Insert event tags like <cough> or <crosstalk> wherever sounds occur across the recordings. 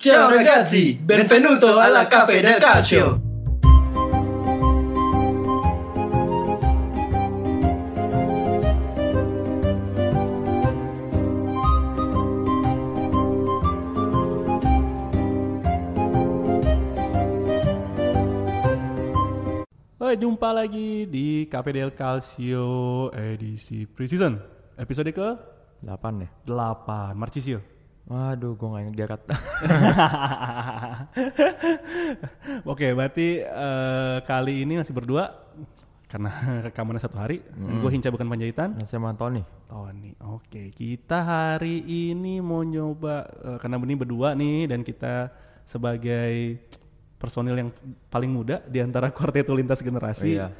Ciao ragazzi, benvenuto alla Cafe del Calcio. Jumpa lagi di Cafe del Calcio edisi preseason. Episode ke 8 ya? 8, Marcisio. Waduh, gue gak inget jarak. <laughs> Oke, berarti eh, kali ini masih berdua karena <laughs> rekamannya satu hari. Gue Hinca bukan Panjaitan. Sama Tony. Tony. Oke, kita hari ini mau nyoba eh, karena ini berdua nih dan kita sebagai personil yang paling muda di antara <laughs> kuarteto lintas generasi. Iya.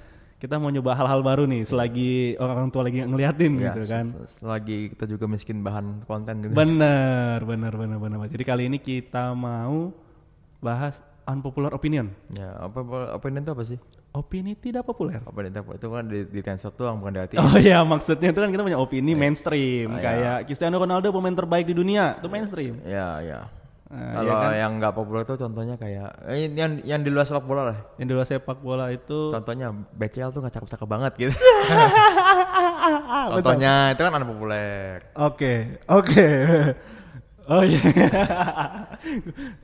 Kita mau nyoba hal-hal baru nih selagi orang tua lagi ngeliatin Ya, gitu kan. se- Selagi kita juga miskin bahan konten juga. Bener, bener, bener, bener. Jadi kali ini kita mau bahas unpopular opinion. ya, apa, apa opinion itu apa sih? Opini tidak populer. Opinion itu apa? Itu kan di, di Tencent doang, bukan di hati. Oh iya, maksudnya itu kan kita punya opini mainstream. Oh, iya. Kayak Cristiano Ronaldo pemain terbaik di dunia, itu mainstream. Ya, ya. Nah, Kalau iya kan? yang nggak populer itu contohnya kayak eh, yang yang di luar sepak bola lah. Yang di luar sepak bola itu Contohnya BCL tuh nggak cakep-cakep banget gitu. <laughs> Contohnya itu kan unpopuler. Oke, oke. <laughs> Oh iya. <laughs>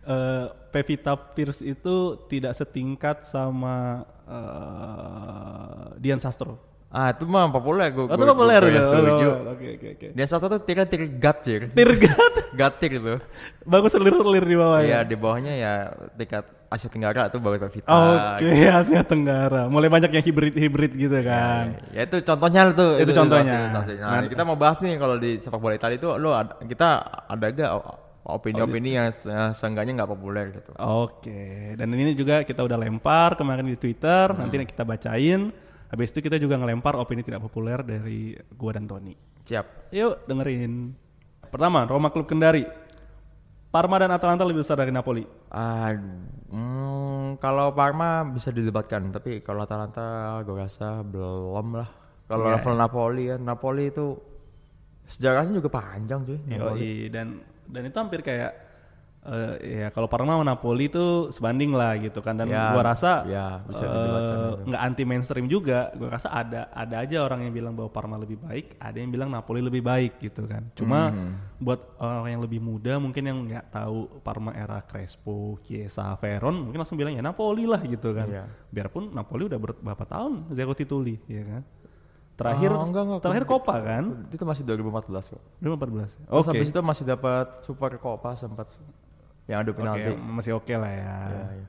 Eh, Pevita Pierce itu tidak setingkat sama eh, Dian Sastro. Ah, itu mah populer gue. Oh, itu populer gue, ya? setuju. Oh, Oke, oke, oke. Dia satu tuh tir tir gut tir. Tirgat. <laughs> Gatir itu. Bagus selir-selir di bawah Iya, ya. di bawahnya ya tingkat Asia Tenggara tuh bagus Pevita. Oke, <laughs> Asia Tenggara. Mulai banyak yang hibrid-hibrid gitu kan. Ya itu contohnya tuh. Itu contohnya. ilustrasi- ilustrasi. Nah, Nah, kita mau bahas nih kalau di sepak bola Italia itu lo ada, kita ada gak opini-opini yang se- yang seenggaknya nggak populer gitu. Oke, dan ini juga kita udah lempar kemarin di Twitter, nanti kita bacain. Habis itu kita juga ngelempar opini tidak populer dari gua dan Tony. Siap. Yuk dengerin. Pertama, Roma Klub Kendari. Parma dan Atalanta lebih besar dari Napoli. Aduh, hmm, kalau Parma bisa didebatkan, tapi kalau Atalanta gue rasa belum lah. Kalau Iya. level Napoli ya, Napoli itu sejarahnya juga panjang cuy. Napoli. Yoi, dan dan itu hampir kayak eh, ya kalau Parma sama Napoli itu sebanding lah gitu kan dan Ya, gua rasa ya, bisa itu. nggak anti mainstream juga gua rasa ada ada aja orang yang bilang bahwa Parma lebih baik ada yang bilang Napoli lebih baik gitu kan cuma Hmm. buat orang yang lebih muda mungkin yang nggak tahu Parma era Crespo, Chiesa, Veron mungkin langsung bilang ya Napoli lah gitu kan Iya. biarpun Napoli udah berapa tahun zero tituli ya kan terakhir Ah, enggak, enggak. terakhir Copa kan Itu masih 2014 kok. 2014 Terus oke habis itu masih dapat Super Copa sempat yang ada Oke, penalti. masih oke lah ya. Ya, ya.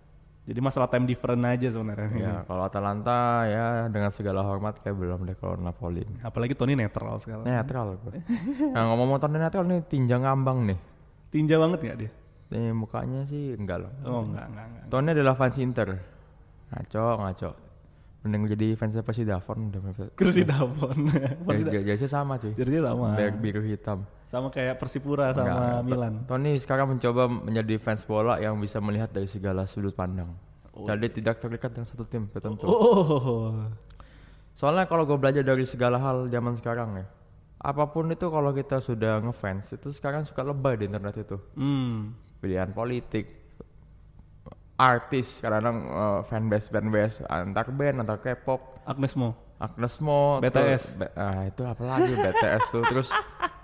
Jadi masalah time different aja sebenarnya. Ya, kalau Atalanta ya dengan segala hormat kayak belum deh kalau Napoli. Apalagi Tony netral sekarang. Netral gue. nah ngomong-ngomong Tony netral nih tinja ngambang nih. Tinja banget nggak dia? Ini mukanya sih enggak loh. Oh enggak, enggak, enggak. Tony adalah fans Inter. Ngaco, ngaco. Mending jadi fansnya Persidafon udah Kursi Davon. Jersey sama cuy. Jersey sama. Biru hitam. Sama kayak Persipura sama Enggak, Milan. Tony sekarang mencoba menjadi fans bola yang bisa melihat dari segala sudut pandang. Jadi tidak terikat dengan satu tim tertentu. Oh. Soalnya kalau gue belajar dari segala hal zaman sekarang ya, apa pun itu kalau kita sudah ngefans itu sekarang suka lebay di internet itu. Hmm. Pilihan politik, artis, kadang-kadang uh, fanbase fanbase antar band, antar K-pop, Agnes Mo. Agnes Mo, BTS. terus- ah, itu apa lagi BTS tuh, terus <laughs>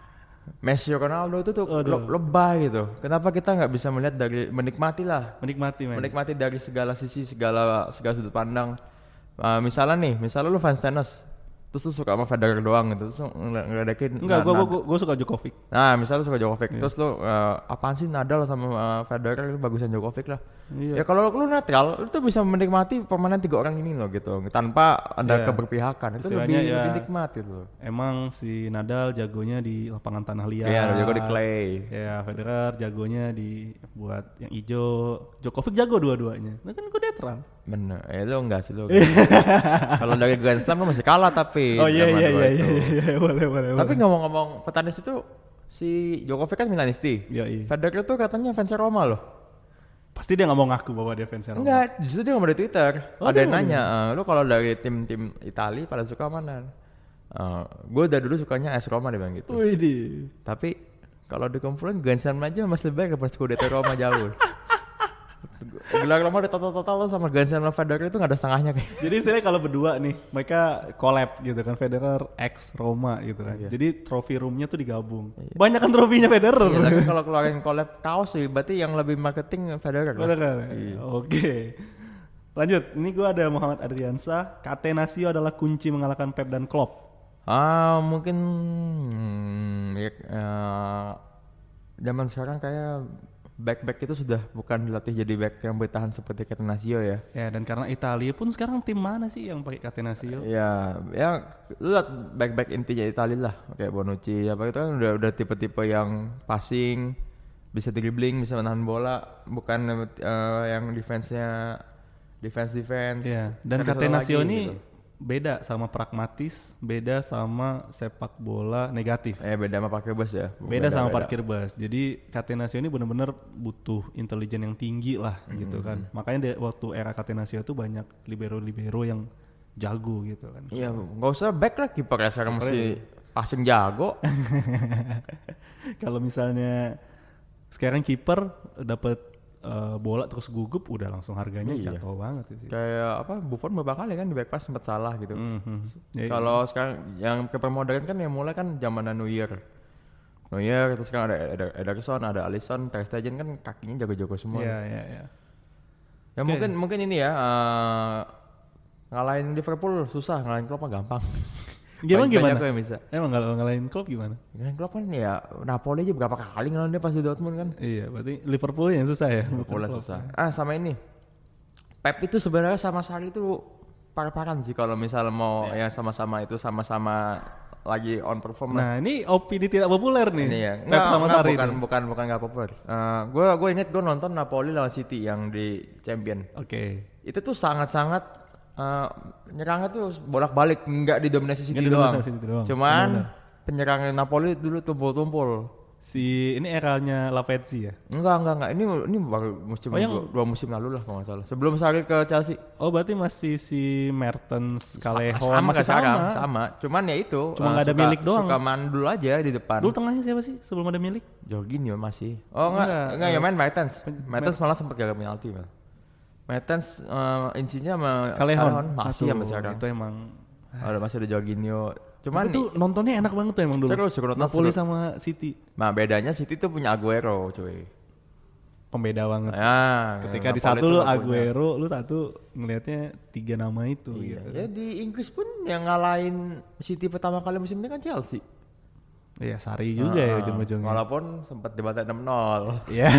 Messi Ronaldo itu tuh Aduh. le- lebay gitu. Kenapa kita nggak bisa melihat dari menikmati lah, Menikmati men. menikmati dari segala sisi, segala segala sudut pandang. Uh, misalnya nih, misalnya lu fans tenis, terus lu suka sama Federer doang gitu, terus lu ngele- ngeledekin. Enggak, gua, gua, gua, gua suka Djokovic. Nah, misalnya lu suka Djokovic, Iya. terus lu uh, apaan sih Nadal sama uh, Federer itu bagusan Djokovic lah. Iya. Ya kalau lu netral, lu tuh bisa menikmati permainan tiga orang ini loh gitu, tanpa ada Iya. keberpihakan. Itu Istilahnya lebih, ya- lebih nikmat gitu. Emang si Nadal jagonya di lapangan tanah liat. Iya, ada jago di clay. Ya, Federer jagonya di buat yang hijau. Djokovic jago dua-duanya. Nah kan gue netral. Bener, ya lu enggak sih lu. <laughs> kalau dari Grand Slam lu masih kalah tapi. Oh iya iya iya iya iya boleh boleh. Tapi ngomong-ngomong petenis itu si Djokovic kan Milanisti. Iya, iya. Federer tuh katanya fans Roma loh. Pasti dia nggak mau ngaku bahwa dia fans Roma. Enggak, justru dia ngomong di Twitter. Oh, Ada yang nanya, "Eh, lu kalau dari tim-tim Itali pada suka mana? gue dari dulu sukanya AS Roma dia bilang gitu. Tapi kalau dikumpulin Grand Slam aja masih lebih baik daripada Scudetto Roma jauh. <laughs> Gelar Roma udah total-total sama Grand Slam Federer itu nggak ada setengahnya kayak. <laughs> Jadi istilahnya kalau berdua nih, mereka collab gitu kan, Federer X Roma gitu kan. Iya. Jadi trofi roomnya tuh digabung. Banyak kan trofinya Federer. Iya, tapi <laughs> kalau keluarin collab kaos sih, berarti yang lebih marketing Federer. Federer. Iya. Oke. Lanjut, ini gua ada Muhammad Adriansa. Catenaccio adalah kunci mengalahkan Pep dan Klopp. Ah mungkin hmm, ya, eh, zaman sekarang kayak back back itu sudah bukan dilatih jadi back yang bertahan seperti Catenaccio ya. Ya, dan karena Italia pun sekarang tim mana sih yang pakai Catenaccio? Ya, ya lu lihat back back intinya Italia lah kayak Bonucci apa itu kan udah udah tipe-tipe yang passing, bisa dribbling, bisa menahan bola, bukan eh, yang defense-nya defense defense. Ya, dan Catenaccio ini gitu. Beda sama pragmatis, beda sama sepak bola negatif. Eh beda sama parkir bus ya. Beda, sama parkir bus. Jadi Catenaccio ini benar-benar butuh intelijen yang tinggi lah gitu kan. Makanya di- waktu era Catenaccio itu banyak libero-libero yang jago gitu kan. Iya, nggak usah back lah kiper ya sekarang mesti passing jago. <laughs> Kalau misalnya sekarang kiper dapat eh, bola terus gugup udah langsung harganya Iya. jatuh banget sih. Kayak apa Buffon beberapa kali kan di back pass sempat salah gitu. Mhm. Ya, Kalau sekarang yang modern kan yang mulai kan zaman Neuer. Neuer terus kan ada Eder- Ederson, ada Alisson, Ter Stegen kan kakinya jago-jago semua. Iya, iya, iya. Ya mungkin mungkin ini ya eh, ngalahin Liverpool susah, ngalahin Klopp gampang. <laughs> Gimana gimana? yang bisa. Emang kalau ngalahin klub gimana? Ngalahin Klopp kan ya Napoli aja berapa kali ngalahin dia pas di Dortmund kan. Iya, berarti Liverpool yang susah ya. Bukan susah. Ah sama ini. Pep itu sebenarnya sama Sarri itu par-paran sih kalau misal mau ya sama-sama itu sama-sama lagi on perform. Nah, ini opini tidak populer nih. Ini ya. Pep Nggak, sama nggak, Sarri. bukan nih. bukan bukan nggak populer. Eh, gue gue inget gue nonton Napoli lawan City yang di Champion. Oke. Itu tuh sangat-sangat eh, nyerangnya tuh bolak-balik nggak didominasi City doang. City doang. Cuman Benar-benar. penyerang Napoli dulu tumpul-tumpul. Si ini eranya Lavezzi ya. Enggak enggak enggak ini ini baru musim Oh, yang- dua, dua musim lalu lah kalau nggak salah. Sebelum Sarri ke Chelsea. Oh, berarti masih si Mertens, Callejon sama masih sekarang, sama. sama. Cuman ya itu Cuma eh, nggak ada suka- milik doang. Suka mandul aja di depan. Dulu tengahnya siapa sih sebelum ada milik? Jorginho masih. Oh enggak, Enggak, enggak, ya main Mertens. Mertens malah sempat gagal penalti, Bang. Mertens eh, insinya sama Callejon. masih Aduh, sampai sekarang. Itu emang Ada masih ada Jorginho. Cuman Tapi tuh nontonnya enak banget tuh emang dulu. Seru, seru nonton, Napoli seru. sama City. nah bedanya City tuh punya Aguero, cuy. Pembeda banget. Ya, Ketika di Napoli satu lu nggak punya. Aguero, lu satu ngelihatnya tiga nama itu Iya, gitu. ya di Inggris pun yang ngalahin City pertama kali musim ini kan Chelsea. Iya, Sari juga ya Ah, ujung-ujungnya. Walaupun sempat debatnya 6-0. <laughs> Ya,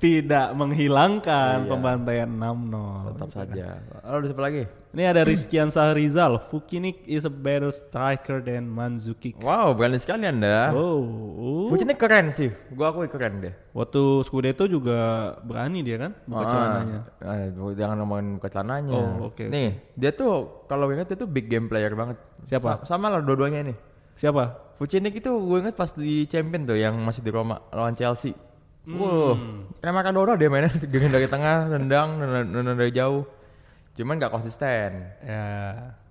tidak menghilangkan Iya. pembantaian 6-0. Tetap saja. Lalu ada siapa lagi? Ini ada Rizkian Sahrizal. Fukinik is a better striker than Mandzukic. Wow, berani sekali Anda. Oh, uh. Kucingnya keren sih. Gua akui keren deh. waktu Scudetto juga berani dia kan buka Ah, celananya. eh, jangan ngomongin buka celananya. Oh, oke, Nih, dia tuh kalau gue inget itu big game player banget. Siapa? Sa- sama lah dua-duanya ini. Siapa? Vucinic itu gue inget pas di champion tuh yang masih di Roma lawan Chelsea. Hmm. Wow, kayak Maradona dia mainnya <laughs> dengan dari tengah, nendang, nendang, dari jauh. Cuman gak konsisten. Ya.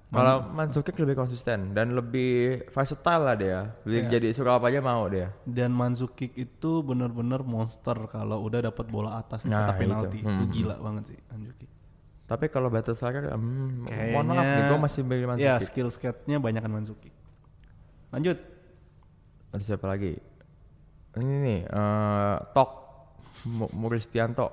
Kalau Mandzukic lebih konsisten dan lebih versatile lah dia. Lebih Iya. Jadi suruh apa aja mau dia. Dan Mandzukic itu benar-benar monster kalau udah dapat bola atas Nah, kotak itu. penalti. Itu Hmm. gila banget sih Mandzukic. Tapi kalau battle striker, hmm, Kayaknya mohon maaf nih, gue masih beli Ya, Mandzukic. skill setnya banyak kan Mandzukic. Lanjut. Ada siapa lagi? Ini nih, eh Tok Mu- Muristianto.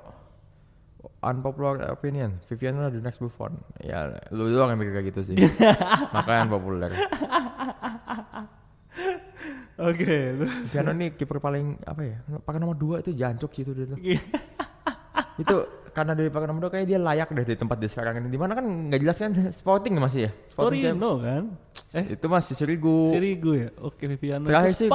Unpopular opinion, Vivian the next Buffon. Ya, lu doang yang mikir kayak gitu sih. <laughs> Makanya unpopular. Oke. Viviano nih kiper paling apa ya? Pakai nomor 2 itu jancuk sih itu dia tuh. <laughs> itu karena dari pakai nomor 2 kayak dia layak deh di tempat dia sekarang ini. Di mana kan nggak jelas kan Sporting masih ya? Sporting Torino kan? Eh, Itu masih Sirigu. Sirigu ya? Oke, Viviano. Terakhir sih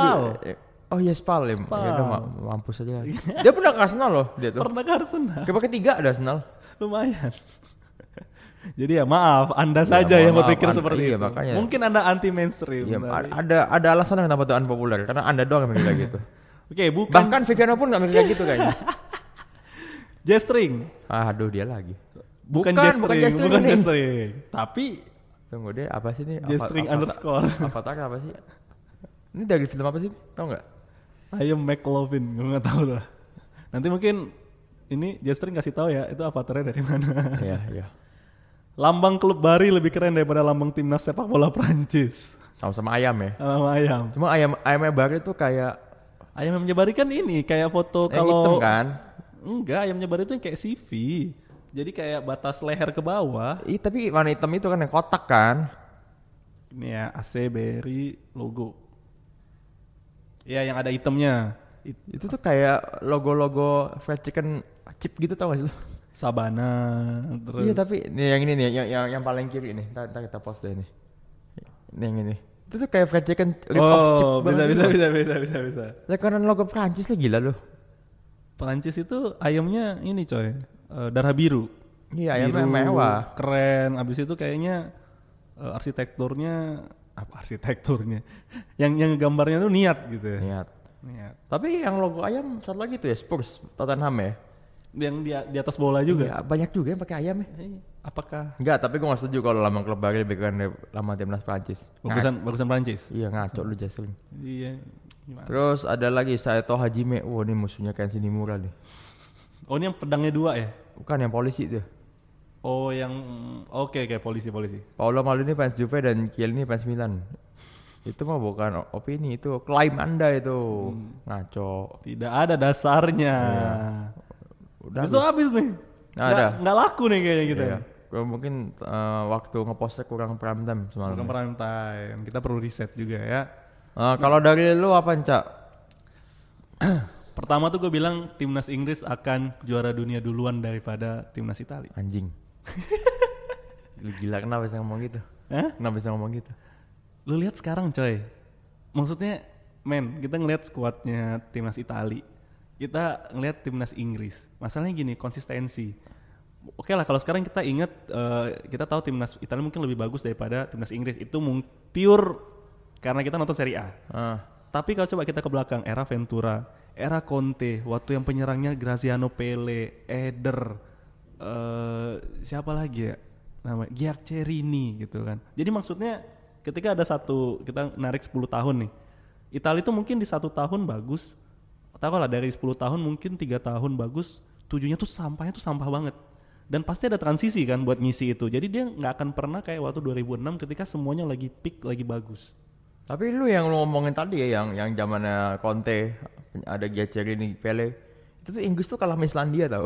eh, Oh iya Spal ya. Spal. Ya udah ma- mampus aja. dia pernah ke Arsenal loh dia tuh. Pernah ke Arsenal. Kiper ketiga ada Arsenal. Lumayan. <laughs> Jadi ya maaf, Anda Ya, saja yang berpikir Anda- seperti iya, itu. makanya. Mungkin Anda anti mainstream. Iya, ada ada alasan kenapa tuh unpopular karena anda doang yang mikir gitu. <laughs> Oke, bukan Bahkan Viviano pun nggak mikir gitu kayaknya. <laughs> Jestring. Aduh dia lagi. Bukan, Bukan, jestring, bukan bukan jestring jestring. Tapi Tunggu deh apa sih ini? Apa- jestring apa- underscore. Avatar apa sih? Ini dari film apa sih? Tahu nggak? Ayam McLovin, gue nggak tahu lah. Nanti mungkin ini Jester kasih tahu ya itu avatarnya dari mana. Iya, iya. Lambang klub Bari lebih keren daripada lambang timnas sepak bola Prancis. Sama-sama ayam ya. Sama ayam. Cuma ayam ayamnya Bari tuh kayak Ayam Jabari kan ini kayak foto yang hitam kalau kan. Enggak ayam Jabari itu yang kayak CV. Jadi kayak batas leher ke bawah. Ih, tapi warna hitam itu kan yang kotak kan. Ini ya AC Berry logo. Ya yang ada hitamnya. It- Itu tuh kayak logo-logo fried chicken chip gitu tau gak sih lu? Sabana terus. Iya tapi nih yang ini nih yang yang, yang paling kiri nih. Ntar, ntar kita post deh ini. Ini yang ini. Itu tuh kayak fried chicken rip off chip Oh, bisa bisa gitu. bisa bisa bisa bisa. Lah karena logo Prancis lah gila lu. Perancis itu ayamnya ini coy, eh, darah biru. Iya, ayamnya Biru, mewah. Keren. Abis itu kayaknya eh, arsitekturnya apa arsitekturnya? <laughs> yang yang gambarnya tuh niat gitu ya. Niat. Niat. Tapi yang logo ayam satu lagi tuh ya Spurs, Tottenham ya. Yang di, di atas bola juga. Iya, banyak juga yang pakai ayam ya. Eh, Apakah Enggak, tapi gue gak setuju kalau lambang klub Bari lebih keren dari lambang timnas Prancis. bagusan bagusan Prancis? Iya ngaco lu Jaslin. Iya. Gimana? Terus ada lagi Saito Hajime. Wah ini musuhnya Ken Shinimura nih. Oh ini yang pedangnya dua ya? Bukan yang polisi tuh. Oh yang oke oke polisi polisi. Paolo Maldini fans Juve dan Chiellini fans Milan. Itu mah bukan opini, itu klaim Anda itu. Ngaco. Tidak ada dasarnya. Udah Habis itu habis nih. Nah, nggak, ada. nggak laku nih kayaknya kita. Iya. Gua mungkin eh, waktu ngepostnya kurang prime time semalam. Bukan prime time. Kita perlu riset juga ya. Eh, kalau dari lu apa, Cak? Pertama tuh gue bilang timnas Inggris akan juara dunia duluan daripada timnas Italia. Anjing. <laughs> Lu gila kenapa bisa ngomong gitu? Hah? Kenapa bisa ngomong gitu? Lu lihat sekarang coy. Maksudnya men, kita ngelihat skuadnya timnas Italia. Kita ngelihat timnas Inggris. Masalahnya gini, konsistensi. Oke lah kalau sekarang kita ingat eh, kita tahu timnas Italia mungkin lebih bagus daripada timnas Inggris. Itu mung- pure karena kita nonton Serie A. Ah, Tapi kalau coba kita ke belakang, era Ventura, era Conte, waktu yang penyerangnya Graziano Pele, Eder, eh siapa lagi ya? Nama Giaccherini gitu kan. Jadi maksudnya ketika ada satu kita narik 10 tahun nih. Italia itu mungkin di satu tahun bagus. Tahu lah dari 10 tahun mungkin tiga tahun bagus, tujuhnya tuh sampahnya tuh sampah banget. Dan pasti ada transisi kan buat ngisi itu. Jadi dia nggak akan pernah kayak waktu 2006 ketika semuanya lagi peak, lagi bagus. Tapi lu yang lu ngomongin tadi ya yang yang zamannya Conte ada Giaccherini, Pele. Itu tuh Inggris tuh kalah sama Islandia tau.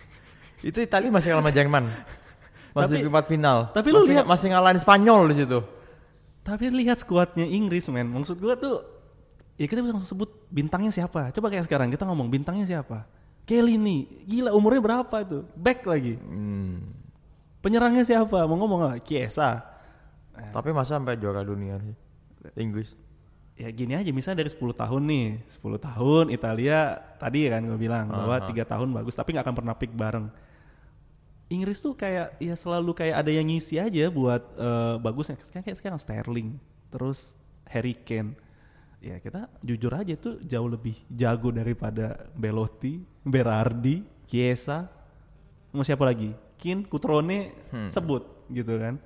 <laughs> itu Italia masih kalah sama Jerman. Masih Tapi- di empat final. tapi lu masih, lihat- masih ngalahin Spanyol di situ. Tapi lihat skuadnya Inggris men, maksud gua tuh ya kita bisa sebut bintangnya siapa. Coba kayak sekarang kita ngomong bintangnya siapa. Kelly nih, gila umurnya berapa itu? Back lagi. Hmm. Penyerangnya siapa? Mau ngomong nggak? Kiesa. Tapi masa sampai juara dunia sih Inggris. Ya gini aja, misalnya dari 10 tahun nih, 10 tahun Italia tadi kan gue bilang bahwa tiga tahun bagus, tapi nggak akan pernah pick bareng. Inggris tuh kayak ya selalu kayak ada yang ngisi aja buat eh, bagusnya. Sekarang kayak sekarang Sterling, terus Harry Kane. Ya kita jujur aja tuh jauh lebih jago daripada Belotti, Berardi, Chiesa, mau siapa lagi? Kin, Kutrone sebut gitu kan.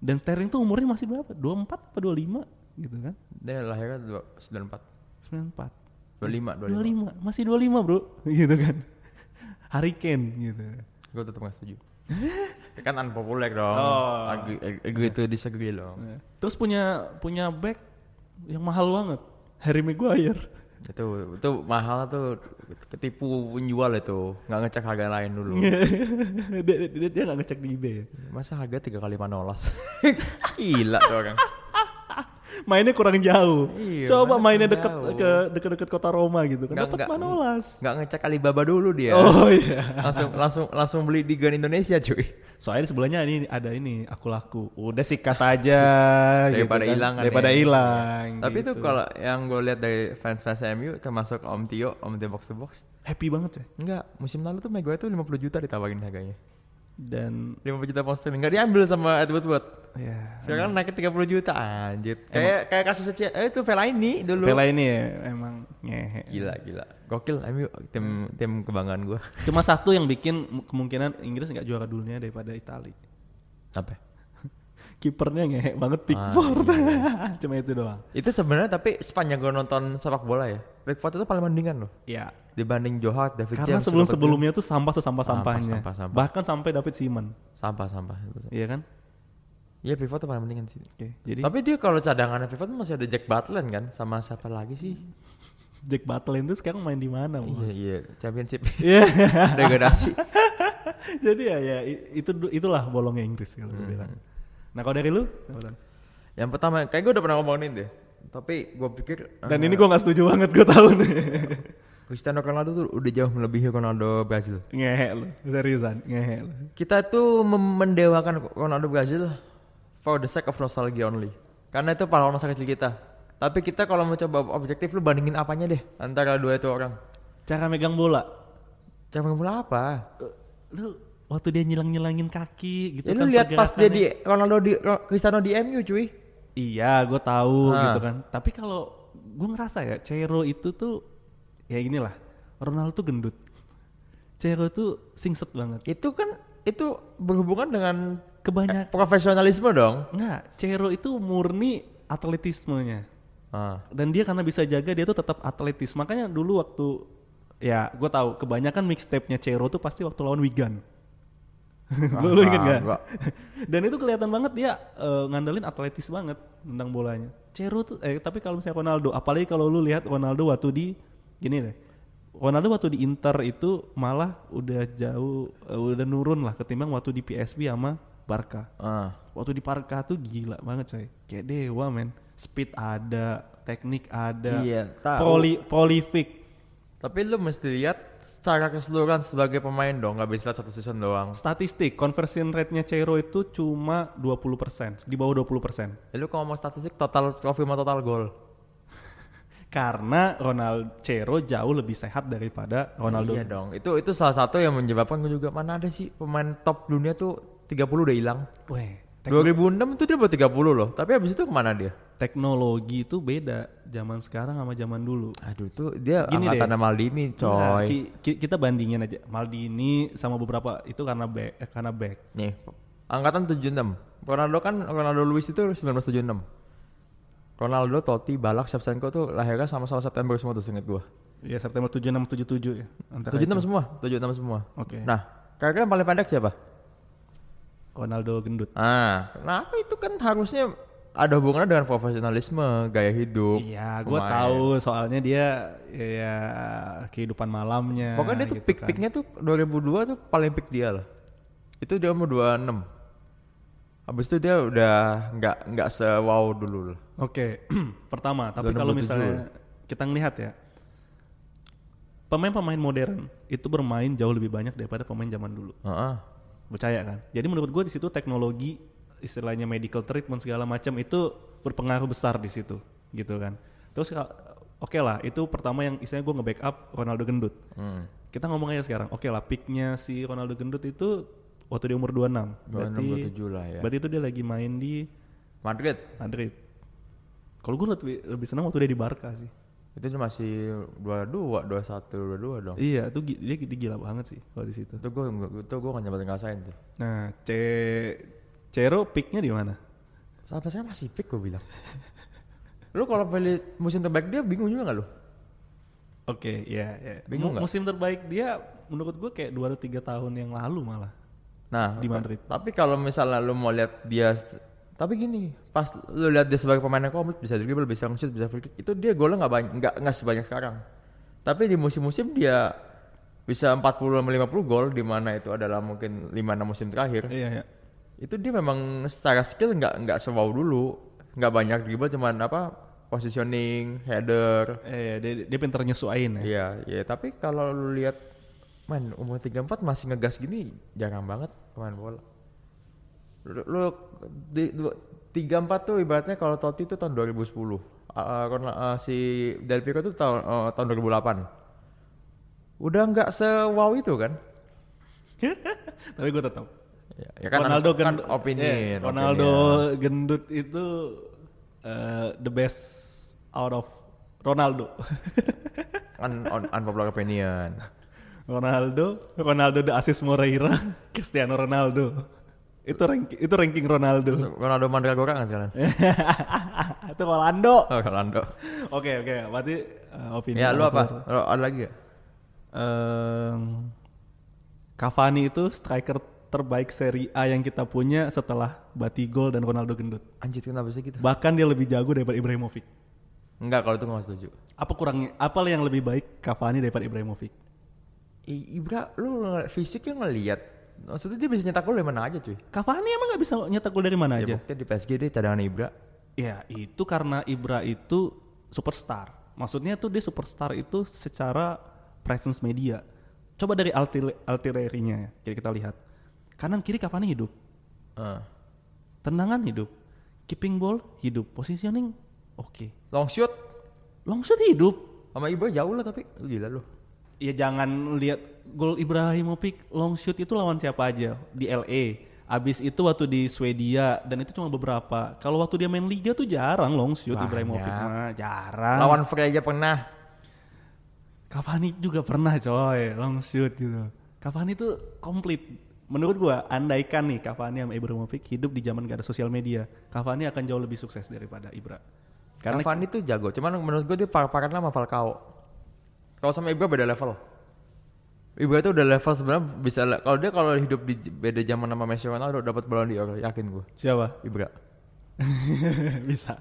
Dan Sterling tuh umurnya masih berapa? 24 apa 25 gitu kan? Dia lahirnya dua- 94. 94. 25, 25. 25, masih 25 bro, <laughs> gitu kan. Harry Kane gitu. Gue tetap gak setuju. <laughs> Kan unpopular dong. Oh. Agree, agree to disagree dong. Terus punya punya back yang mahal banget, Harry Maguire. Itu itu mahal tuh ketipu penjual itu. nggak ngecek harga lain dulu. <laughs> dia, dia, dia gak ngecek di eBay. Masa harga tiga kali manolas? Gila tuh orang. Mainnya kurang jauh. Iya, Coba mainnya deket jauh. ke deket-deket kota Roma gitu kan. Dapat Manolas. Nggak ngecek Alibaba dulu dia. Oh iya. Langsung langsung langsung beli di Gun Indonesia cuy. Soalnya sebelahnya ini ada ini aku laku. Udah sikat aja. Daripada gitu kan. hilang kan Daripada ya. hilang. Tapi itu gitu. kalau yang gue lihat dari fans-fans MU termasuk Om Tio, Om Tio Box to Box. happy banget ya. Enggak, musim lalu tuh Maguire tuh 50 juta ditawarin harganya. Dan 50 juta pound sterling nggak diambil sama Edward Wood. ya Sekarang naik ke 30 juta anjir. Kayak kayak kasus eh itu Fellaini dulu. Vela ini ya emang ngehe. Gila gila. Gokil MU tim tim kebanggaan gua. <laughs> Cuma satu yang bikin mu- kemungkinan Inggris nggak juara dunia daripada Italia. Apa? <laughs> kipernya ngehek banget Ah, Pickford. <laughs> Cuma itu doang. Itu sebenarnya tapi sepanjang gue nonton sepak bola ya, Pickford itu paling mendingan loh Ya. Dibanding Joe Hart, David Karena James, sebelum sebelumnya tuh sampah sesampah sampahnya. Sampah, sampah, sampah. Bahkan sampai David Simon. Sampah sampah. Iya kan? Iya Pickford tuh paling mendingan sih. Oke. Jadi Tapi dia kalau cadangannya tuh masih ada Jack Butland kan, sama siapa lagi sih? Jack Butland itu sekarang main di mana? Iya iya, Championship Iya. <laughs> degradasi. <laughs> Jadi ya ya itu itulah bolongnya Inggris kalau gue bilang. Nah kalau dari lu? Yang pertama, kayak gue udah pernah ngomongin deh. Tapi gue pikir Dan eh, ini gue gak setuju banget gue tahu nih. <laughs> Cristiano Ronaldo tuh udah jauh melebihi Ronaldo Brazil. ngehe lu, seriusan ngehe lu. Kita tuh mendewakan Ronaldo Brazil for the sake of nostalgia only. Karena itu pahlawan masa kecil kita. Tapi kita kalau mau coba objektif lu bandingin apanya deh antara dua itu orang. Cara megang bola. Cara mulai apa? Lu waktu dia nyilang-nyilangin kaki gitu Ya kan. lu lihat pas dia di Ronaldo di Cristiano di MU cuy. Iya, gue tahu Ah. gitu kan. Tapi kalau gue ngerasa ya, Cero itu tuh ya inilah. Ronaldo tuh gendut. Cero tuh singset banget. Itu kan itu berhubungan dengan Kebanyak profesionalisme dong. enggak, Cero itu murni atletismenya. Ah. Dan dia karena bisa jaga dia tuh tetap atletis. Makanya dulu waktu ya gue tahu kebanyakan mixtape-nya Cero tuh pasti waktu lawan Wigan. <laughs> lu, lu inget Ah, gak? enggak. <laughs> Dan itu kelihatan banget dia eh, ngandelin atletis banget tentang bolanya. Cero tuh eh tapi kalau misalnya Ronaldo, apalagi kalau lu lihat Ronaldo waktu di gini deh. Ronaldo waktu di Inter itu malah udah jauh eh, udah nurun lah ketimbang waktu di PSV sama Barca. Ah. Waktu di Barca tuh gila banget coy. Kayak dewa men. Speed ada, teknik ada, Iya, tahu. poli prolific. Tapi lu mesti lihat secara keseluruhan sebagai pemain dong, nggak bisa lihat satu season doang. Statistik conversion rate-nya Cero itu cuma 20%, di bawah 20%. Ya, lu kalau mau statistik total trofi sama total gol. Karena Ronaldo Cero jauh lebih sehat daripada Ronaldo. Iya dong. Itu itu salah satu yang menyebabkan gue juga mana ada sih pemain top dunia tuh 30 udah hilang. Weh, tek- 2006 itu dia baru 30 loh. Tapi habis itu ke mana dia? teknologi itu beda zaman sekarang sama zaman dulu. Aduh tuh dia Gini angkatan deh. Maldini Nah, coy. ki- ki- kita bandingin aja Maldini sama beberapa itu karena back eh, karena back. Nih, angkatan 76. Ronaldo kan Ronaldo Luis itu 1976. Ronaldo, Totti, Balak, Shevchenko tuh lahirnya sama-sama September semua tuh inget gua. Ya September 76 77 ya. Antara 76 itu. semua, 76 semua. Oke. Nah, kira-kira yang paling pendek siapa? Ronaldo gendut. Ah, kenapa itu kan harusnya ada hubungannya dengan profesionalisme, gaya hidup. Iya, gue tahu soalnya dia ya kehidupan malamnya. Pokoknya dia tuh gitu peak-peaknya tuh 2002 tuh paling peak dia lah. Itu dia umur 26. Habis itu dia udah nggak nggak se-wow dulu. Oke, <clears throat> pertama, tapi 27. kalau misalnya kita ngelihat ya, pemain-pemain modern itu bermain jauh lebih banyak daripada pemain zaman dulu. Heeh. Percaya kan? Jadi menurut gue di situ teknologi, istilahnya medical treatment segala macam itu berpengaruh besar di situ, gitu kan. Terus ka- oke lah, itu pertama yang istilahnya gue nge-backup Ronaldo gendut. Hmm. Kita ngomong aja sekarang, oke lah, peaknya si Ronaldo gendut itu waktu dia umur 26. 26, 27 lah ya. Berarti itu dia lagi main di Madrid Madrid. Kalau gue lebih, lebih senang waktu dia di Barca sih. itu masih 22, 21, 22 dong. Iya, itu dia, dia gila banget sih kalau di situ. Itu gue itu gue nggak nyampe ngerasain tuh. Nah, C Cero peaknya di mana? Sampai sekarang masih peak gue bilang. lu kalau pilih musim terbaik dia bingung juga gak lu? Oke, ya, ya. Bingung Mu- nggak? Musim terbaik dia menurut gue kayak 2 atau 3 tahun yang lalu malah. Nah, Di Madrid. Tapi kalau misalnya lu mau lihat dia tapi gini, pas lu lihat dia sebagai pemain yang komplit bisa dribble, bisa nge-shoot, bisa free kick, itu dia golnya nggak banyak, nggak nggak sebanyak sekarang. Tapi di musim-musim dia bisa 40 sama 50 gol di mana itu adalah mungkin 5 6 musim terakhir. Iya, ya. Itu dia memang secara skill nggak nggak sewow dulu. Nggak banyak dribble cuman apa positioning, header. Eh, dia, dia pinter nyesuain ya. Iya, iya, tapi kalau lu lihat man umur 34 masih ngegas gini jarang banget pemain bola. Lu, lu di, du- 34 tuh ibaratnya kalau Totti itu tahun 2010. Uh, uh, si Del Piero itu tahun uh, tahun 2008. Udah nggak se-wow itu kan? <laughs> Tapi gue tetap. Ya, ya kan Ronaldo kan gendut. opinion, eh, Ronaldo opinion. gendut itu eh, the best out of Ronaldo. Un- un- unpopular opinion. <laughs> Ronaldo, Ronaldo the assist Moreira, <laughs> Cristiano Ronaldo. Itu ranking itu ranking Ronaldo. Ronaldo Mandragora kan sekarang? <laughs> itu Rolando. Oh, Ronaldo. Oke oke, berarti uh, opini. Ya lu apa? Lu ada lagi gak? Ehm, Cavani itu striker terbaik Serie A yang kita punya setelah Batigol dan Ronaldo gendut. Anjir kenapa sih gitu? Bahkan dia lebih jago daripada Ibrahimovic. Enggak kalau itu gak setuju. Apa kurangnya? Apa yang lebih baik Cavani daripada Ibrahimovic? Ibra lu fisiknya ngeliat. Maksudnya dia bisa nyetak gol dari mana aja cuy. Cavani emang nggak bisa nyetak gol dari mana Ya aja? di PSG dia cadangan Ibra. Ya itu karena Ibra itu superstar. Maksudnya tuh dia superstar itu secara presence media. Coba dari artilerinya ya, kita, kita lihat. Kanan kiri Cavani hidup, Eh. tendangan hidup, keeping ball hidup, positioning oke. Long shoot Long shot hidup. sama Ibra jauh lah tapi gila lu. Ya jangan lihat gol Ibrahimovic long shoot itu lawan siapa aja di LA. Abis itu waktu di Swedia dan itu cuma beberapa. Kalau waktu dia main liga tuh jarang long shoot Banyak. Ibrahimovic mah jarang. Lawan Frey aja pernah. Cavani juga pernah coy long shoot gitu. Cavani tuh komplit. Menurut gua andaikan nih Cavani sama Ibrahimovic hidup di zaman gak ada sosial media, Cavani akan jauh lebih sukses daripada Ibra. Karena Cavani tuh jago, cuman menurut gue dia par-paran sama Falcao. Kalau sama Ibra beda level. Ibra tuh udah level sebenarnya bisa kalau dia kalau hidup di beda zaman sama Messi Ronaldo dapat Ballon d'Or yakin gue. siapa? Ibra. <laughs> Bisa.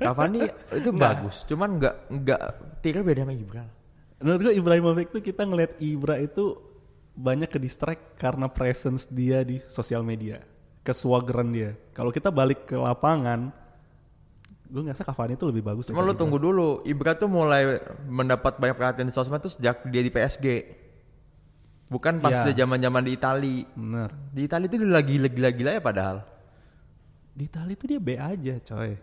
Cavani itu bagus, cuman nggak nggak tirnya beda sama Ibra. Menurut gua Ibrahimovic tuh kita ngeliat Ibra itu banyak ke distract karena presence dia di sosial media, keswageran dia. Kalau kita balik ke lapangan, gue ngerasa Cavani itu lebih bagus. Cuma lu tunggu dulu, Ibra tuh mulai mendapat banyak perhatian di sosmed tuh sejak dia di PSG. Bukan pas Iya. dia zaman-zaman di Itali. Bener. Di Itali tuh dia lagi gila-gila ya padahal. Di Itali tuh dia B aja, coy.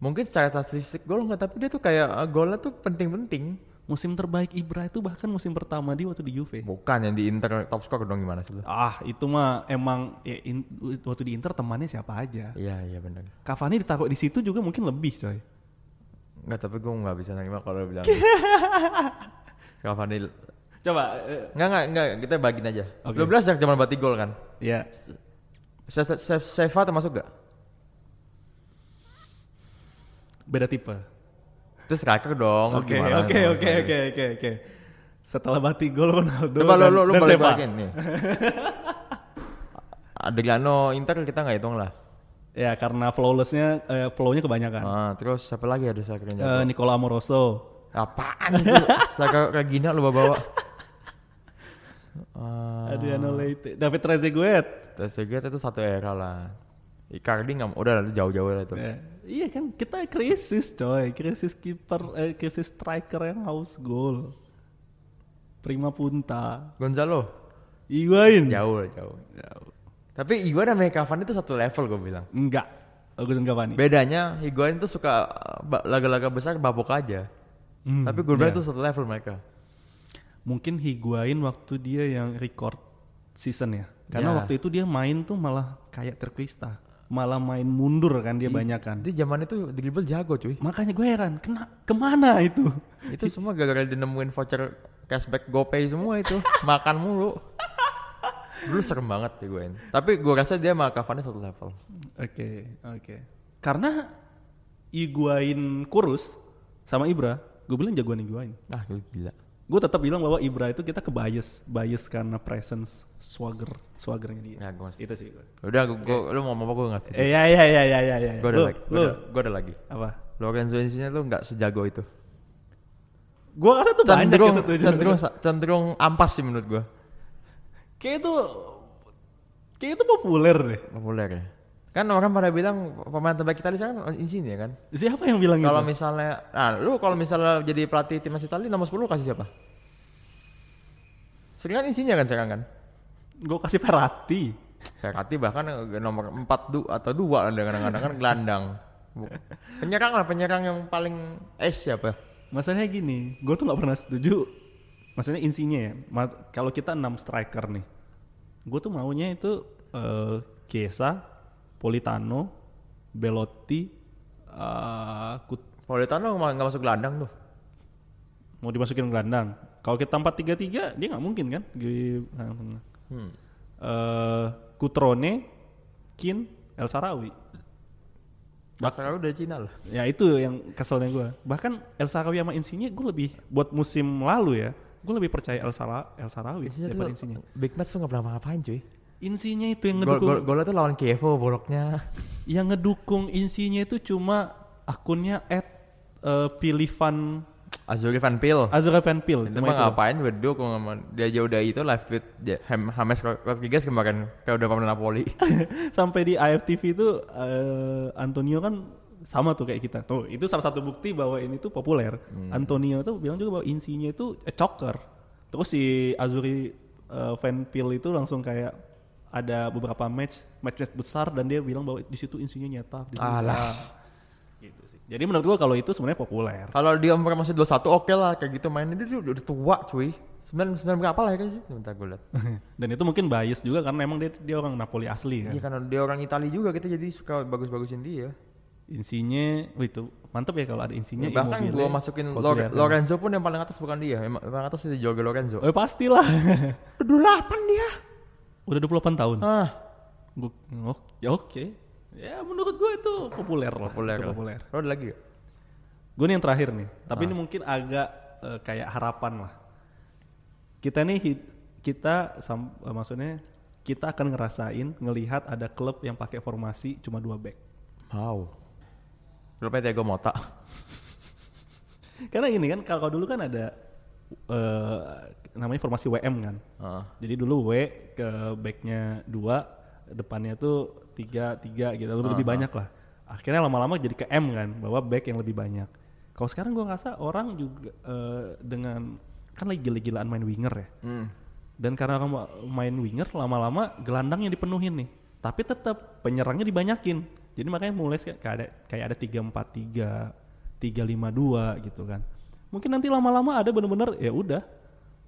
Mungkin secara statistik gol nggak, tapi dia tuh kayak uh, golnya tuh penting-penting. Musim terbaik Ibra itu bahkan musim pertama dia waktu di Juve. Bukan yang di Inter top score dong gimana sih lu? Ah, itu mah emang ya, in- waktu di Inter temannya siapa aja. Iya iya benar. Cavani ditaruh di situ juga mungkin lebih, coy. Nggak tapi gue nggak bisa nerima kalau bilang. <laughs> Cavani Coba, eh, nggak nggak nggak kita bagiin aja. Oke. 12 sejak zaman bati gol kan. ya Se- se- Seva termasuk gak? beda tipe. Itu striker dong. Oke, oke, oke, oke, oke, oke. Setelah bati gol Ronaldo Coba dan, lu lu dan balikin nih. <laughs> Adriano Inter kita nggak hitung lah. Ya karena flawlessnya, eh, flownya kebanyakan. Ah, terus siapa lagi ada striker yang Eh? Nicola Amoroso. Apaan itu? striker gini lu bawa-bawa. <laughs> Ah, Adriano Leite, David Trezeguet. Trezeguet itu satu era lah. Icardi nggak udah jauh-jauh lah itu. Ya, iya kan kita krisis coy, krisis kiper, eh, krisis striker yang haus gol. Prima punta, Gonzalo Higuain. jauh jauh. Jauh. Tapi Higuain sama Cavani itu satu level gue bilang. Enggak, Augustin Cavani. Bedanya Higuain tuh suka laga-laga besar babok aja. Hmm, Tapi gue bilang iya. itu satu level mereka. Mungkin Higuain waktu dia yang record season ya. Karena Ya. waktu itu dia main tuh malah kayak terquista. Malah main mundur kan dia banyak kan. Di zaman itu dribble jago cuy. Makanya gue heran, kena ke mana itu? Itu semua gara-gara dia nemuin voucher cashback GoPay semua itu. <laughs> Makan mulu. Dulu serem banget ya gue Tapi gue rasa dia sama Cavani satu level. Oke, oke. Karena Higuain kurus sama Ibra, gue bilang jagoan Higuain. Ah gila. Gue tetap bilang bahwa Ibra itu kita ke bias, bias karena presence, swagger, swaggernya dia. Ya gue masih. Itu sih gue. Udah gue, gue- lu mau ngomong apa gue nggak setuju. Eh ya ya ya ya ya ya. Gue ada Lu, lagi. Gue lu ada, gua ada lagi. apa? Lorenzo Insigne tuh nggak sejago itu. Gue rasa tuh banyak yang setuju. cenderung, cenderung ampas sih menurut gue. Kayak itu, kayak itu populer deh. Populer ya. Kan orang pada bilang pemain terbaik Italia sekarang Insigne kan. Siapa yang bilang Kalau misalnya, nah lu kalau misalnya jadi pelatih timnas Italia nomor 10 kasih siapa? Sering kan Insigne kan sekarang kan? Gue kasih Ferrati. Ferrati bahkan nomor 4 du, atau 2 ada kadang-kadang kan gelandang. Penyerang lah, penyerang yang paling es siapa? Masalahnya gini, gue tuh nggak pernah setuju. Maksudnya insinya ya. kalau kita 6 striker nih, gue tuh maunya itu eh Chiesa, Politano, Belotti, Kut- Politano nggak masuk gelandang tuh. mau dimasukin gelandang. Kalau kita 4-3-3 dia nggak mungkin kan? Di, Hmm. eh Kutrone, Kin, El Sarawi. Bakar udah Cina loh. Ya itu yang keselnya gue. Bahkan El Sarawi sama Insigne gue lebih buat musim lalu ya, gue lebih percaya El, Sara, El Sarawi daripada Insigne. Big match tuh gak pernah ngapain cuy. Insigne itu yang Gol, ngedukung, gol, golnya tuh lawan Kievo boloknya. <laughs> yang ngedukung Insigne itu cuma akunnya at eh, Pilivan Azuri Van Pil. Azura Van Pil. Itu cuma mah itu. ngapain berdukung sama dia aja udah itu live tweet Ham, James Rodriguez kemarin kayak udah pemain Napoli. <laughs> sampai di AFTV itu eh, Antonio kan sama tuh kayak kita. Tuh, itu salah satu bukti bahwa ini tuh populer. Antonio tuh bilang juga bahwa Insigne itu eh, choker. Terus si Azuri eh, Van Pil itu langsung kayak ada beberapa match match match besar dan dia bilang bahwa di situ. Di situ Alah. Gitu sih. Jadi menurut gua kalau itu sebenarnya populer. Kalau dia umur masih 21 oke lah kayak gitu mainnya dia udah, udah tua cuy. 9 9 berapa lah ya sih? Bentar gue lihat. <laughs> dan itu mungkin bias juga karena emang dia dia orang Napoli asli kan. Iya karena dia orang Italia juga kita jadi suka bagus-bagusin dia. Insigne, wih itu mantep ya kalau ada Insigne. Bahkan Immobile, gua masukin Lore-. Lorenzo pun yang paling atas bukan dia. Yang paling atas itu Jorge Lorenzo. Oh pastilah. 28 dia. Udah 28 tahun. Ah, Gua, oh, ya oke. Ya menurut gue itu populer lah. populer. Itu populer. Lo ada lagi gak? Gue nih yang terakhir nih. Tapi ini mungkin agak eh, kayak harapan lah. Kita nih hid- kita sam- eh, maksudnya kita akan ngerasain ngelihat ada klub yang pakai formasi cuma dua back. Wow. Klubnya Thiago Mota. <laughs> Karena ini kan kalau dulu kan ada eh, namanya formasi WM kan. Ah. Jadi dulu W ke backnya dua, depannya tuh tiga tiga gitu, lebih, lebih banyak lah. Akhirnya lama-lama jadi ke M kan, bahwa back yang lebih banyak. Kalau sekarang gua ngerasa orang juga eh, dengan kan lagi gila-gilaan main winger ya. Hmm. Dan karena ma- main winger lama-lama gelandangnya dipenuhin nih. Tapi tetap penyerangnya dibanyakin. Jadi makanya mulai sih kayak ada kayak ada 3-4-3, 3-5-2 gitu kan. Mungkin nanti lama-lama ada bener-bener ya udah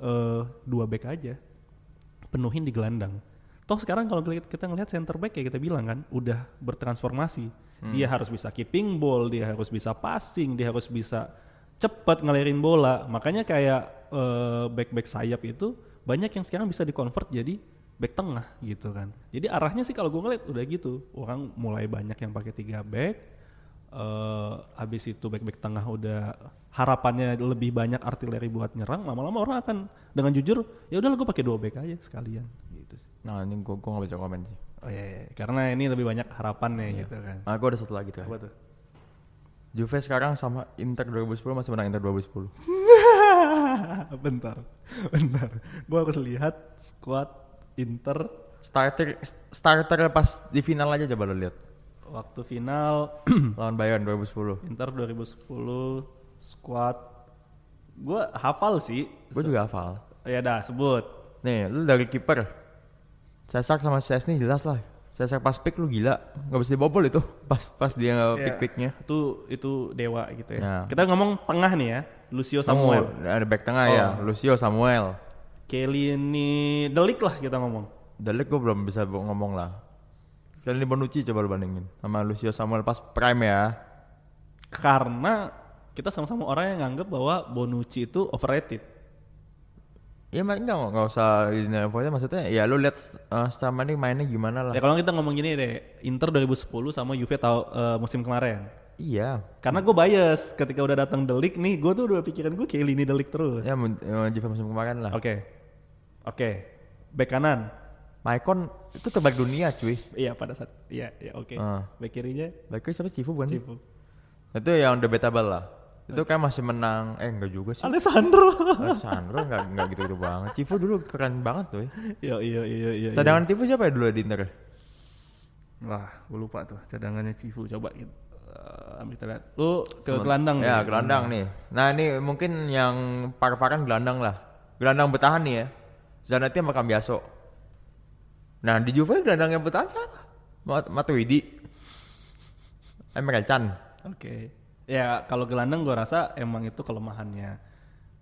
eh, dua back aja. Penuhin di gelandang. Toh sekarang kalau kita- ngelihat center back ya kita bilang kan udah bertransformasi. Dia harus bisa keeping ball, dia harus bisa passing, dia harus bisa cepat ngelirin bola. Makanya kayak eh, back-back sayap itu banyak yang sekarang bisa dikonvert jadi back tengah gitu kan. Jadi arahnya sih kalau gue ngeliat udah gitu. Orang mulai banyak yang pakai tiga back. Eh habis itu back-back tengah udah harapannya lebih banyak artileri buat nyerang. Lama-lama orang akan dengan jujur ya udah gue pakai dua back aja sekalian gitu. Nah ini gua, gua gak bisa komen sih. Oh iya, iya. karena ini lebih banyak harapannya gitu kan. Ah, gua ada satu lagi tuh. Apa tuh? Juve sekarang sama Inter 2010 masih menang Inter 2010. <laughs> bentar, bentar. Gue harus lihat squad Inter Starter starter pas di final aja coba lo lihat. Waktu final <clears throat> Lawan Bayern 2010. Inter 2010 squad. Gue hafal sih. Gue juga hafal. Ya dah sebut. Nih, lu dari kiper. Cesar sama Chesney jelas lah. Cesar pas pick lu gila, nggak bisa dibobol itu <laughs> pas pas dia Ya, pick picknya. Itu itu dewa gitu ya. Ya. Kita ngomong tengah nih ya. Lucio Samuel. Samuel, ada back tengah ya, Oh. Lucio Samuel. Kelly ini Delik lah kita ngomong. Delik gue belum bisa ngomong lah. Kali ini Bonucci coba lu bandingin sama Lucio Samuel pas prime ya. Karena kita sama-sama orang yang nganggap bahwa Bonucci itu overrated. Ya mak- enggak nggak usah ini pokoknya maksudnya ya lu lihat uh, sama ini mainnya gimana lah. Ya kalau kita ngomong gini deh, Inter 2010 sama Juve tahu eh, musim kemarin. Iya. Karena gue bias ketika udah datang Delik nih, gue tuh udah pikiran gue kayak ini Delik terus. Ya eh, Juve musim kemarin lah. Oke, oke. Back kanan, Maicon itu terbaik dunia cuy. iya pada saat, iya, iya oke. Ah. Back kirinya, Baik siapa Cifu bukan? Cifu. Itu yang debatable lah. Itu kan masih menang, eh enggak juga sih. Alessandro. Alessandro enggak enggak gitu-gitu banget. Cifu dulu keren banget tuh. iya, iya, iya, iya. iya. Cadangan Cifu siapa ya dulu di Inter? Wah, gue lupa tuh cadangannya Cifu. Coba kita, eh, ambil kita lihat. Lu ke gelandang Ya, nih. gelandang nih. Nah, ini mungkin yang par-paran gelandang lah. Gelandang bertahan nih ya. Zanetti sama Cambiaso. Nah, di Juve gelandang yang bertahan siapa? Mat Matuidi. Emre Can. Oke. Ya kalau gelandang gue rasa emang itu kelemahannya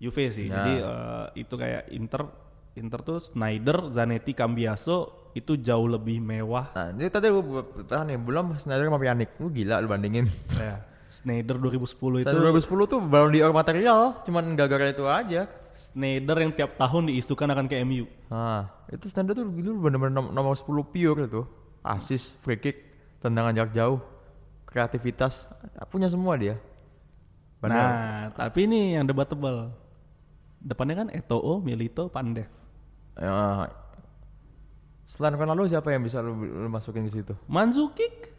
Juve sih. Ya. Jadi eh, itu kayak Inter Inter tuh Snyder, Zanetti, Cambiaso itu jauh lebih mewah. Nah, ini tadi gue bertahan. Belum Snyder sama Pjanic. Lu gila lu bandingin. ya. Snyder 2010 itu Snyder 2010 tuh baru di material. Cuman gara-gara itu aja. Snyder yang tiap tahun diisukan akan ke MU. Nah, itu Snyder tuh dulu bener-bener nom- nomor 10 pure itu. Assist, free kick, tendangan jarak jauh, kreativitas, punya semua dia. Benar. Nah, tapi ini yang debatable. Depannya kan Eto'o, Milito, Pandev. Ya, selain Ronaldo siapa yang bisa lu, lu masukin ke situ? Mandzukic,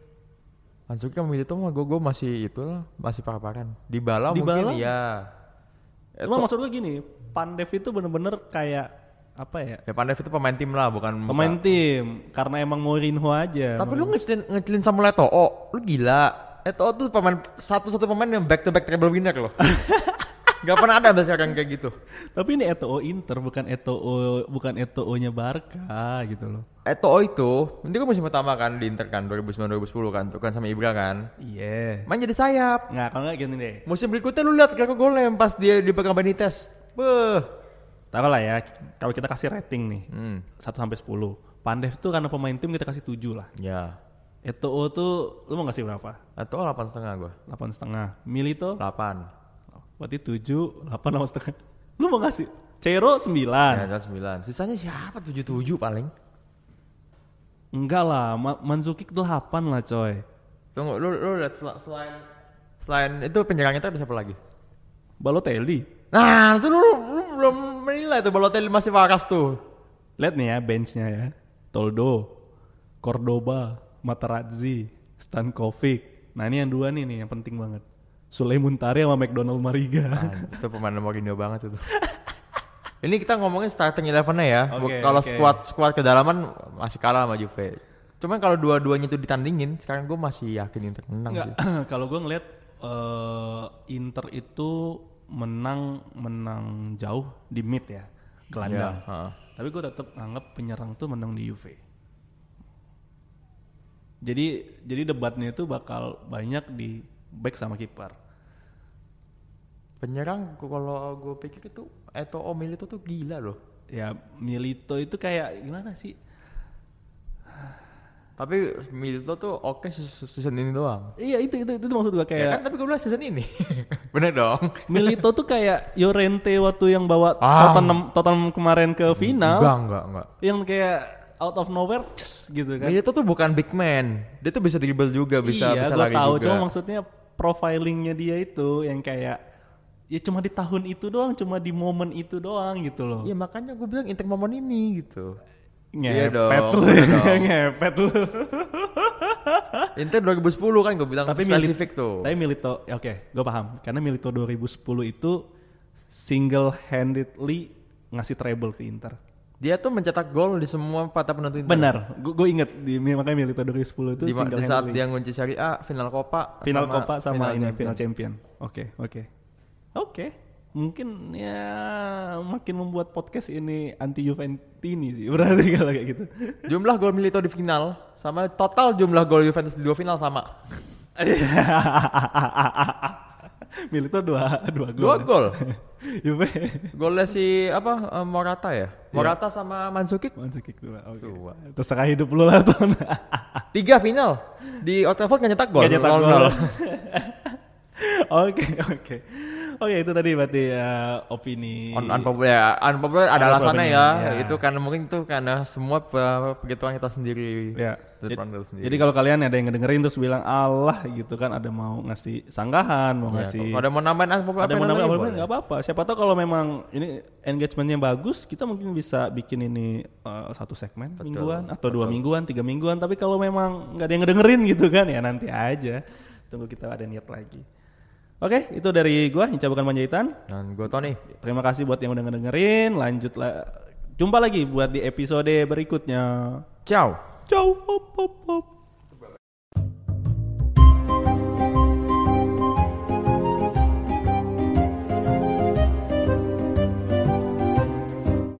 Mansuki sama Milito mah gue masih itu lah, masih par-paran. Di bala mungkin ya. Cuma maksud gue gini, Pandev itu bener-bener kayak apa ya? Ya Pandev itu pemain tim lah, bukan Pemain tim, karena emang Mourinho aja. Tapi lu ngecilin, ngecilin Samuel Eto'o, lu gila. Eto'o tuh pemain satu-satu pemain yang back to back treble winner loh. <laughs> Gak pernah ada sampai sekarang kayak gitu. Tapi ini Eto'o Inter, bukan Eto'o bukan Eto'o-nya Barca gitu loh. Eto'o itu, ini kan musim pertama kan di Inter kan 2009-2010 kan, tuh kan sama Ibra kan. Iya. Main jadi sayap. Nggak, kalau nggak gini deh. Musim berikutnya lu lihat golnya yang pas dia dipegang Benitez. Beuh. Tahu lah ya, kalau kita kasih rating nih, Hmm. 1 sampai 10. Pandev tuh karena pemain tim kita kasih 7 lah. Ya. Eto'o tuh lu mau ngasih berapa? Eto'o 8 setengah gua. 8 setengah. Milito 8. Berarti 7, 8 8 setengah. Lu mau ngasih? Cero 9. Ya, 9. Sisanya siapa? 77 paling. Enggak lah, Ma Mandzukic 8 lah coy. Tunggu, lu lu lihat sel- selain selain itu penyerangnya itu ada siapa lagi? Balotelli. Nah, itu lu, lu belum menilai tuh Balotelli masih waras tuh. Lihat nih ya benchnya ya. Toldo, Cordoba, Materazzi, Stankovic. Nah ini yang dua nih nih yang penting banget. Sule Muntari sama McDonald Mariga. Ah, itu pemain Mourinho banget itu. <laughs> Ini kita ngomongin starting eleven-nya ya. Oke, kalau oke. squad squad kedalaman masih kalah sama Juve. Cuman kalau dua-duanya itu ditandingin, sekarang gue masih yakin Inter menang sih. <clears throat> kalau gue ngeliat eh, Inter itu menang menang jauh di mid ya, gelandang. Ya, heeh. Tapi gue tetap anggap penyerang tuh menang di Juve. Jadi jadi debatnya itu bakal banyak di back sama kiper. Penyerang kalau gue pikir itu Eto'o Milito tuh gila loh. Ya Milito itu kayak gimana sih? Tapi Milito tuh oke se- season ini doang. Iya itu itu itu, maksud gue Ya kayak kan tapi gue bilang season ini. <laughs> Bener dong. Milito tuh kayak Yorente waktu yang bawa Ah. Tottenham Tottenham kemarin ke final. Enggak, enggak, enggak. Yang kayak out of nowhere gitu kan. Milito tuh bukan big man. Dia tuh bisa dribble juga, bisa iya, bisa lari tahu. juga. Cuma maksudnya profilingnya dia itu yang kayak ya cuma di tahun itu doang, cuma di momen itu doang gitu loh. Iya makanya gue bilang Inter momen ini gitu. Ngepet Iya dong, lu, iya dong. <laughs> ngepet lu. Inter 2010 kan gue bilang tapi spesifik Mili- tuh. Tapi Milito, ya oke, gue paham. Karena Milito 2010 itu single handedly ngasih treble ke Inter. Dia tuh mencetak gol di semua partai penentu Inter. Benar, gue inget di makanya Milito 2010 itu Di, single di saat handedly. dia ngunci Serie A, final Copa, final Copa sama ini Champions. final champion. Oke, oke. Oke. Mungkin ya makin membuat podcast ini anti Juventini sih <laughs> berarti kalau kayak gitu. Jumlah gol Milito di final sama total jumlah gol Juventus di dua final sama. <laughs> Milito dua dua gol. Dua gol. <laughs> Juve. Golnya si apa eh, Morata ya? Morata sama Mandzukic Mandzukic dua. Oke. Dua. Terserah hidup lu lah tuh. tiga final di Old Trafford nggak nyetak gol. Nggak nyetak 0-0. gol. Oke, oke. Oke, itu tadi berarti ya opini Un unpopular, unpopular ada alasannya ya. ya. Itu karena mungkin itu karena semua pengetahuan kita sendiri. Ya. Jadi, sendiri. jadi kalau kalian ada yang ngedengerin terus bilang Allah gitu kan ada mau ngasih sanggahan, mau Ya, ngasih ada mau nambahin unpopular ada mau opinion nambah lagi apa boleh. nggak apa-apa. Siapa tahu kalau memang ini engagementnya bagus, kita mungkin bisa bikin ini eh, satu segmen Betul, mingguan atau dua betul. mingguan, tiga mingguan. Tapi kalau memang nggak ada yang ngedengerin gitu kan ya nanti aja. Tunggu kita ada niat lagi. Oke, itu dari gua Hinca bukan Panjaitan. Dan gue Tony. Terima kasih buat yang udah ngedengerin. Lanjut lah. Jumpa lagi buat di episode berikutnya. Ciao. Ciao. Hop, hop, hop.